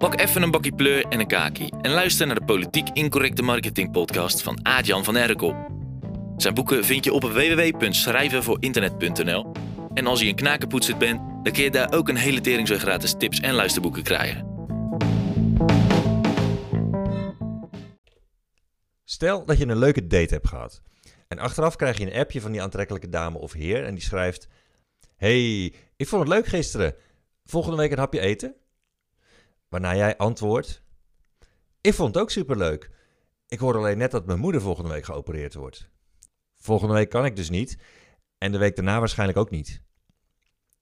Pak even een bakje pleur en een kaki en luister naar de Politiek Incorrecte Marketing podcast van Aad-Jan van Erkel. Zijn boeken vind je op www.schrijvenvoorinternet.nl en als je een knakenpoetser bent, dan kun je daar ook een hele tering gratis tips en luisterboeken krijgen. Stel dat je een leuke date hebt gehad. En achteraf krijg je een appje van die aantrekkelijke dame of heer en die schrijft... Hey, ik vond het leuk gisteren. Volgende week een hapje eten? Waarna jij antwoordt: Ik vond het ook superleuk. Ik hoor alleen net dat mijn moeder volgende week geopereerd wordt. Volgende week kan ik dus niet. En de week daarna waarschijnlijk ook niet.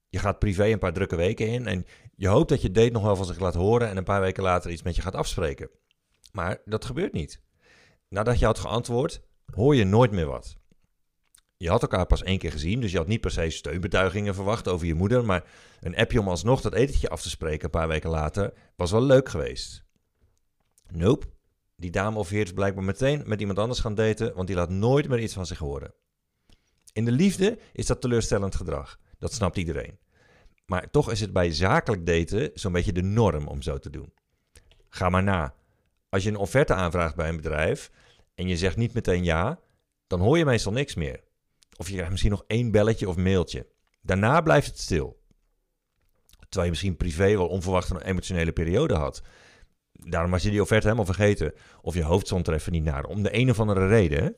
Je gaat privé een paar drukke weken in en je hoopt dat je date nog wel van zich laat horen en een paar weken later iets met je gaat afspreken. Maar dat gebeurt niet. Nadat je had geantwoord, hoor je nooit meer wat. Je had elkaar pas één keer gezien, dus je had niet per se steunbetuigingen verwacht over je moeder, maar een appje om alsnog dat etentje af te spreken een paar weken later was wel leuk geweest. Nope, die dame of heer is blijkbaar meteen met iemand anders gaan daten, want die laat nooit meer iets van zich horen. In de liefde is dat teleurstellend gedrag, dat snapt iedereen. Maar toch is het bij zakelijk daten zo'n beetje de norm om zo te doen. Ga maar na. Als je een offerte aanvraagt bij een bedrijf en je zegt niet meteen ja, dan hoor je meestal niks meer. Of je krijgt misschien nog één belletje of mailtje. Daarna blijft het stil. Terwijl je misschien privé wel onverwacht een emotionele periode had. Daarom was je die offerte helemaal vergeten. Of je hoofd stond even niet naar. Om de een of andere reden.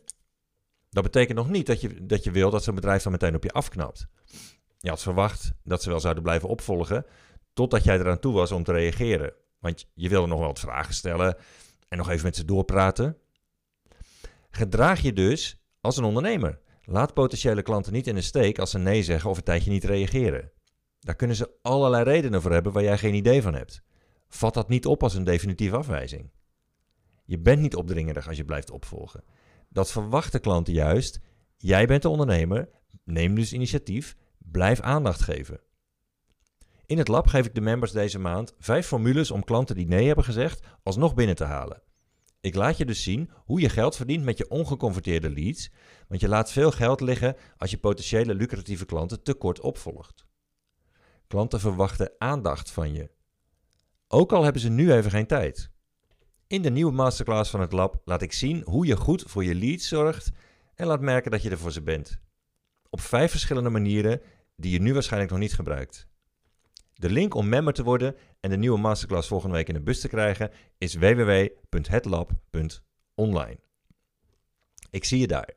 Dat betekent nog niet dat je, dat je wil dat zo'n bedrijf dan meteen op je afknapt. Je had verwacht dat ze wel zouden blijven opvolgen. Totdat jij eraan toe was om te reageren. Want je wilde nog wel wat vragen stellen. En nog even met ze doorpraten. Gedraag je dus als een ondernemer. Laat potentiële klanten niet in de steek als ze nee zeggen of een tijdje niet reageren. Daar kunnen ze allerlei redenen voor hebben waar jij geen idee van hebt. Vat dat niet op als een definitieve afwijzing. Je bent niet opdringerig als je blijft opvolgen. Dat verwachten klanten juist. Jij bent de ondernemer, neem dus initiatief, blijf aandacht geven. In het lab geef ik de members deze maand vijf formules om klanten die nee hebben gezegd alsnog binnen te halen. Ik laat je dus zien hoe je geld verdient met je ongeconverteerde leads, want je laat veel geld liggen als je potentiële lucratieve klanten te kort opvolgt. Klanten verwachten aandacht van je. Ook al hebben ze nu even geen tijd. In de nieuwe masterclass van het lab laat ik zien hoe je goed voor je leads zorgt en laat merken dat je er voor ze bent. Op vijf verschillende manieren die je nu waarschijnlijk nog niet gebruikt. De link om member te worden en de nieuwe masterclass volgende week in de bus te krijgen is www.hetlab.online. Ik zie je daar.